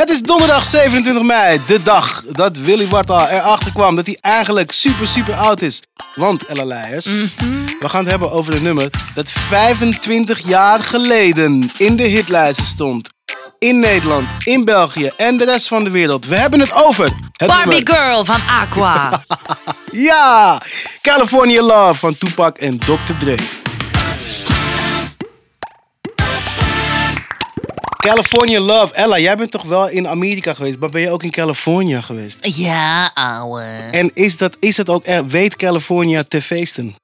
Het is donderdag 27 mei, de dag dat Willy Warta erachter kwam dat hij eigenlijk super, super oud is. Want, Ella Leijers, we gaan het hebben over een nummer dat 25 jaar geleden in de hitlijsten stond. In Nederland, in België en de rest van de wereld. We hebben het over het Barbie nummer- Girl van Aqua. Ja! California Love van Tupac en Dr. Dre. California Love. Ella, jij bent toch wel in Amerika geweest, maar ben je ook in California geweest? ja, ouwe. En is dat, is dat ook, er, weet California te feesten?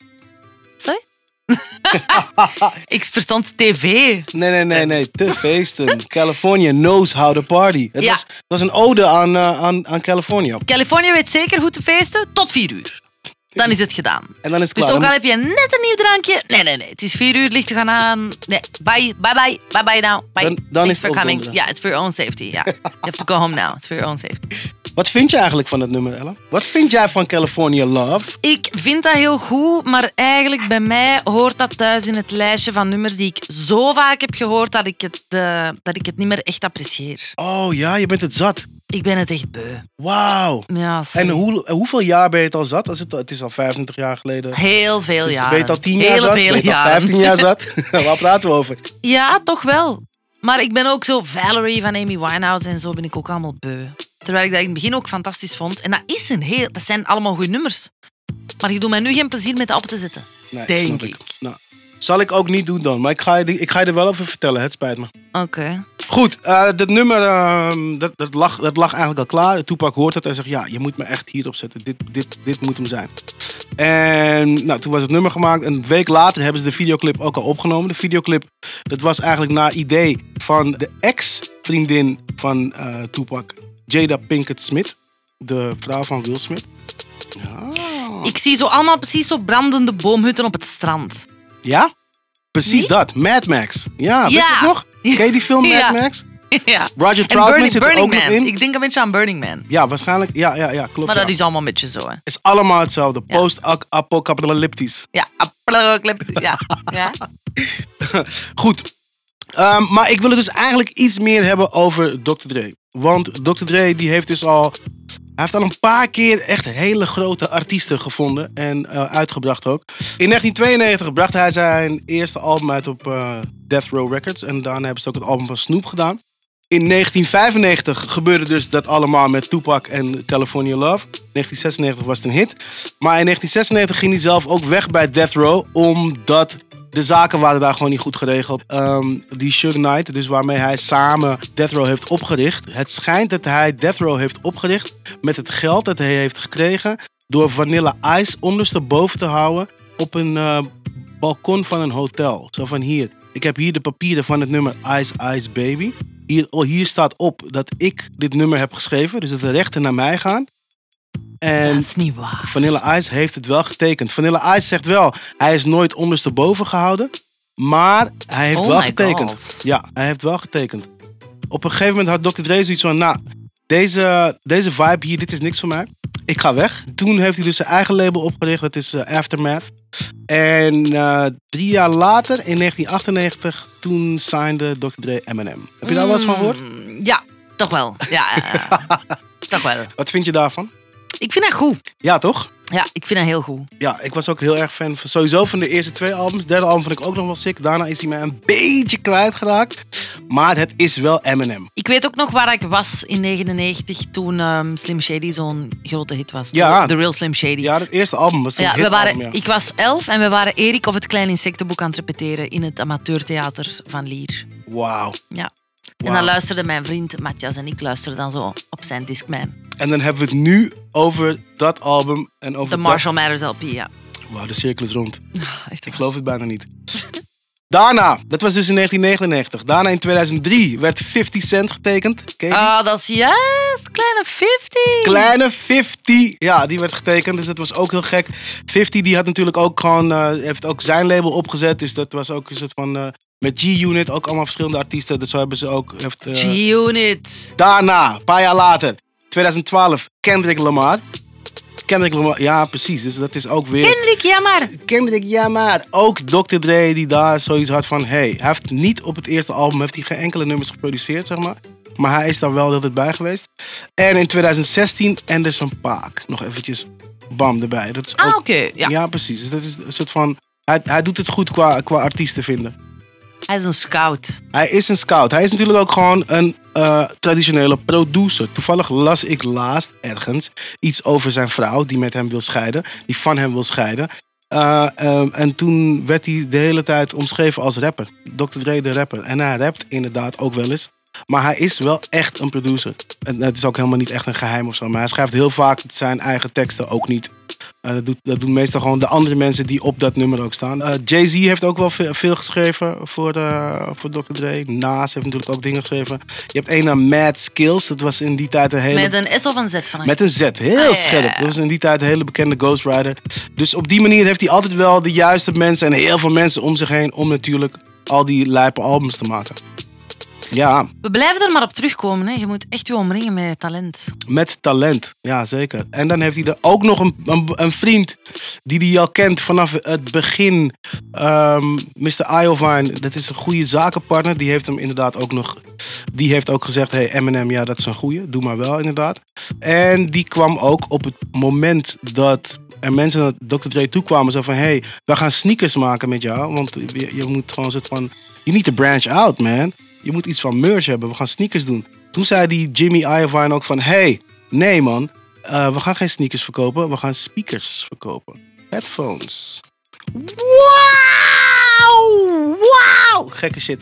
Sorry? Ik verstond tv. Nee, nee, nee, nee, te feesten. California knows how to party. Het Ja. was, dat was een ode aan, eh, aan, aan California. Californië weet zeker hoe te feesten tot 4 uur. Dan is het gedaan. En dan is het Dus klaar. ook al heb je net een nieuw drankje. Nee, nee, nee. Het is 4 uur, lichten gaan aan. Nee, bye, bye, bye, bye, bye now. Bye. Dan- dan is het for coming. Ja, it's for your own safety. Ja. You have to go home now. It's for your own safety. Wat vind je eigenlijk van het nummer, Ella? Wat vind jij van California Love? Ik vind dat heel goed, maar eigenlijk bij mij hoort dat thuis in het lijstje van nummers die ik zo vaak heb gehoord dat ik het, eh, dat ik het niet meer echt apprecieer. Oh ja, je bent het zat. Ik ben het echt beu. Wauw. Ja. En hoe, hoeveel jaar ben je het al zat? Als het, het is al 25 jaar geleden. Heel veel Dus jaren. ben je het al 10 jaar Hele zat? vele ben je het al jaren. 15 jaar zat? Waar praten we over? Ja, toch wel. Maar ik ben ook zo Valerie van Amy Winehouse en zo ben ik ook allemaal beu. Terwijl ik dat in het begin ook fantastisch vond. En dat, is een heel, dat zijn allemaal goede nummers. Maar je doet mij nu geen plezier met dat op te zetten. Nee, Denk ik. Nou, zal ik ook niet doen dan. Maar ik ga, je, ik ga je er wel over vertellen. Het spijt me. Oké. Goed, eh dat nummer ehm, dat, dat, lag, dat lag eigenlijk al klaar. Toepak hoort het en zegt: Ja, je moet me echt hierop zetten. Dit, dit, dit moet hem zijn. En nou, toen was het nummer gemaakt. Een week later hebben ze de videoclip ook al opgenomen. De videoclip dat was eigenlijk naar idee van de ex-vriendin van eh Tupac, Jada Pinkett Smith. De vrouw van Will Smith. Ja. Ik zie zo allemaal precies zo brandende boomhutten op het strand. Ja? Precies Nee? dat. Mad Max. Ja, weet je Ja. nog? Ken je die film Mad. Max? ja. Roger Troutman zit er Burning ook nog Man. in. Ik denk een beetje aan Burning Man. Ja, waarschijnlijk. Ja, ja, ja klopt. Maar ja. dat is allemaal een beetje zo, hè. is allemaal hetzelfde. Ja. Post-apocalyptisch. Ja, apocalypse. Ja. ja. Goed. Ehm, maar ik wil het dus eigenlijk iets meer hebben over Dr. Dre. Want Dr. Dre die heeft dus al... Hij heeft al een paar keer echt hele grote artiesten gevonden. En eh, uitgebracht ook. In 1992 bracht hij zijn eerste album uit op eh, Death Row Records. En daarna hebben ze ook het album van Snoop gedaan. In 1995 gebeurde dus dat allemaal met Tupac en California Love. 1996 was het een hit. Maar in 1996 ging hij zelf ook weg bij Death Row. Omdat de zaken waren daar gewoon niet goed geregeld. Ehm, die Suge Knight, dus waarmee hij samen Death Row heeft opgericht. Het schijnt dat hij Death Row heeft opgericht met het geld dat hij heeft gekregen. Door Vanilla Ice ondersteboven te houden op een eh, balkon van een hotel. Zo van hier, ik heb hier de papieren van het nummer Ice Ice Baby. Hier, oh, hier staat op dat ik dit nummer heb geschreven. Dus dat de rechten naar mij gaan. En Dat is niet waar. Vanilla Ice heeft het wel getekend. Vanilla Ice zegt wel, hij is nooit ondersteboven gehouden. Maar hij heeft Oh wel getekend. God. Ja, hij heeft wel getekend. Op een gegeven moment had Dr. Dre zoiets van, nou, deze, deze vibe hier, dit is niks voor mij. Ik ga weg. Toen heeft hij dus zijn eigen label opgericht, dat is eh, Aftermath. En eh, drie jaar later, in 1998, toen signde Dr. Dre Eminem. Heb je daar wel eens van gehoord? Mm, Ja, toch wel. Ja, ja, ja. toch wel. Wat vind je daarvan? Ik vind dat goed. Ja, toch? Ja, ik vind dat heel goed. Ja, ik was ook heel erg fan van sowieso van de eerste twee albums. Derde album vond ik ook nog wel sick. Daarna is hij mij een beetje kwijtgeraakt. Maar het is wel Eminem. Ik weet ook nog waar ik was in 99 toen ehm, Slim Shady zo'n grote hit was. Ja. The Real Slim Shady. Ja, het eerste album was een Ja, we waren, ja. Ik was elf en we waren Erik of het Klein Insectenboek aan het repeteren in het amateurtheater van Lier. Wauw. Ja. En dan luisterde mijn vriend Matthias en ik luisterden dan zo op zijn Discman. En dan hebben we het nu over dat album en over De dat- Marshall Mathers LP, ja. Wauw, de cirkel is rond. Echt Ik geloof het bijna niet. Daarna, dat was dus in 1999. Daarna in 2003 werd 50 Cent getekend. Ah, dat is juist. Kleine 50. Kleine 50, ja, die werd getekend. Dus dat was ook heel gek. 50 die had natuurlijk ook gewoon, eh, heeft ook zijn label opgezet. Dus dat was ook een soort van, eh, met G-Unit, ook allemaal verschillende artiesten. Dus zo hebben ze ook, heeft, eh, G-Unit. daarna, een paar jaar later, 2012, Kendrick Lamar. Kendrick Lamar, ja precies, dus dat is ook weer... Kendrick, ja maar. Kendrick, ja maar. Ook Dr. Dre die daar zoiets had van... Hey, hij heeft niet op het eerste album heeft hij geen enkele nummers geproduceerd, zeg maar. Maar hij is daar wel de hele tijd bij geweest. En in 2016 Anderson Paak. Nog eventjes bam erbij. Dat is ook, Ah, oké. Ja. ja. precies. Dus dat is een soort van... Hij, hij doet het goed qua, qua artiesten vinden. Hij is een scout. Hij is een scout. Hij is natuurlijk ook gewoon een eh, traditionele producer. Toevallig las ik laatst ergens iets over zijn vrouw die met hem wil scheiden. Die van hem wil scheiden. Eh, ehm, en toen werd hij de hele tijd omschreven als rapper. Dr. Dre de rapper. En hij rapt inderdaad ook wel eens. Maar hij is wel echt een producer. En het is ook helemaal niet echt een geheim of zo. Maar hij schrijft heel vaak zijn eigen teksten ook niet. Eh, dat, doet, dat doen meestal gewoon de andere mensen die op dat nummer ook staan. Eh, Jay-Z heeft ook wel veel, veel geschreven voor, eh, voor Dr. Dre. Nas heeft natuurlijk ook dingen geschreven. Je hebt een aan Mad Skills. Dat was in die tijd een hele... Met een S of een Z van Met een Z, heel Ah, scherp. ja, ja. Dat was in die tijd een hele bekende ghostwriter. Dus op die manier heeft hij altijd wel de juiste mensen en heel veel mensen om zich heen om natuurlijk al die lijpe albums te maken. Ja, We blijven er maar op terugkomen. Hè. Je moet echt je omringen met talent. met talent. Ja, zeker. En dan heeft hij er ook nog een, een, een vriend die hij al kent vanaf het begin. Ehm Mr. Iovine, dat is een goede zakenpartner. Die heeft hem inderdaad ook nog... Die heeft ook gezegd, hey Eminem, ja dat is een goeie. Doe maar wel, inderdaad. En die kwam ook op het moment dat er mensen naar Dr. Dre toe kwamen. Zo van, hey, we gaan sneakers maken met jou. Want je, je moet gewoon soort van... You need to branch out, man. Je moet iets van merch hebben. We gaan sneakers doen. Toen zei die Jimmy Iovine ook van... Hey, nee man. eh, we gaan geen sneakers verkopen. We gaan speakers verkopen. Headphones. Wauw! Wauw! Gekke shit.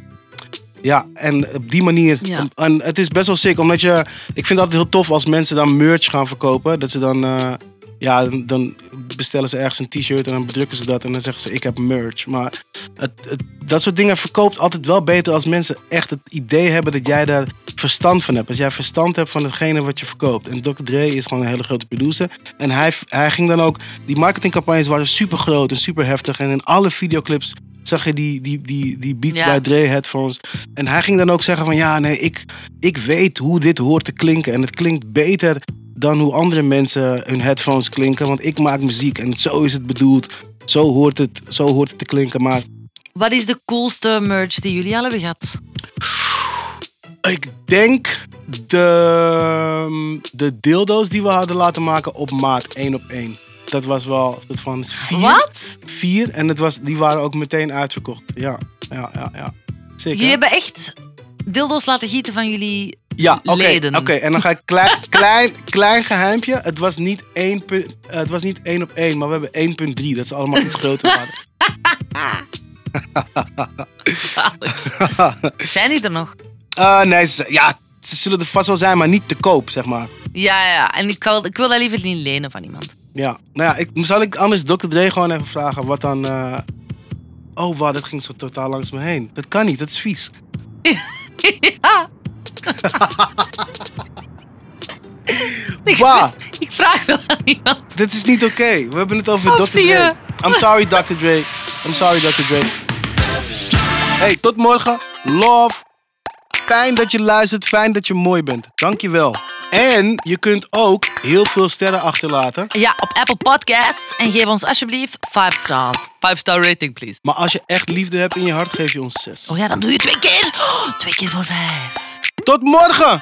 Ja, en op die manier. Ja. En het is best wel sick, omdat je. Ik vind het altijd heel tof als mensen dan merch gaan verkopen. Dat ze dan. eh, ja, dan- dan bestellen ze ergens een t-shirt en dan bedrukken ze dat en dan zeggen ze: Ik heb merch. Maar het, het- dat soort dingen verkoopt altijd wel beter als mensen echt het idee hebben dat jij daar verstand van hebt. Als jij verstand hebt van hetgene wat je verkoopt. En Dr. Dre is gewoon een hele grote producer. En hij, hij ging dan ook. Die marketingcampagnes waren super groot en super heftig. En in alle videoclips zag je die, die, die, die Beats Ja. by Dre headphones. En hij ging dan ook zeggen van ja, nee, ik, ik weet hoe dit hoort te klinken. En het klinkt beter dan hoe andere mensen hun headphones klinken. Want ik maak muziek en zo is het bedoeld. Zo hoort het, zo hoort het te klinken. Maar Wat is de coolste merch die jullie al hebben gehad? ik denk de, de dildo's die we hadden laten maken op maat één op één. Dat was wel het van vier. Wat? Vier. En het was, die waren ook meteen uitverkocht. Ja, ja, ja. ja. Zeker. Jullie hebben echt dildo's laten gieten van jullie Ja, oké. Oké, en dan ga ik klein, klein, klein geheimpje. Het was, niet één eh, het was niet één op één, maar we hebben 1.3. Dat is allemaal iets groter. waren. Zijn die er nog? Eh, nee, ze, ja, ze zullen er vast wel zijn, maar niet te koop, zeg maar. Ja, ja. En ik wil, ik wil dat liever niet lenen van iemand. Ja, nou ja, ik, zal ik anders Dr. Dre gewoon even vragen wat dan... eh, Oh, wauw, dat ging zo totaal langs me heen. Dat kan niet, dat is vies. ja. Ik, ik vraag wel aan iemand. Dit is niet oké. We hebben het over Dr. zie Dre. je. I'm sorry, Dr. Dre. I'm sorry, Dr. Dre. Hey, tot morgen. Love. Fijn dat je luistert. Fijn dat je mooi bent. Dankjewel. En je kunt ook heel veel sterren achterlaten. Ja, op Apple Podcasts. En geef ons alsjeblieft 5 stars. 5 star rating, please. Maar als je echt liefde hebt in je hart, geef je ons zes. Oh ja, dan doe je twee keer. Oh, twee keer voor vijf. Tot morgen!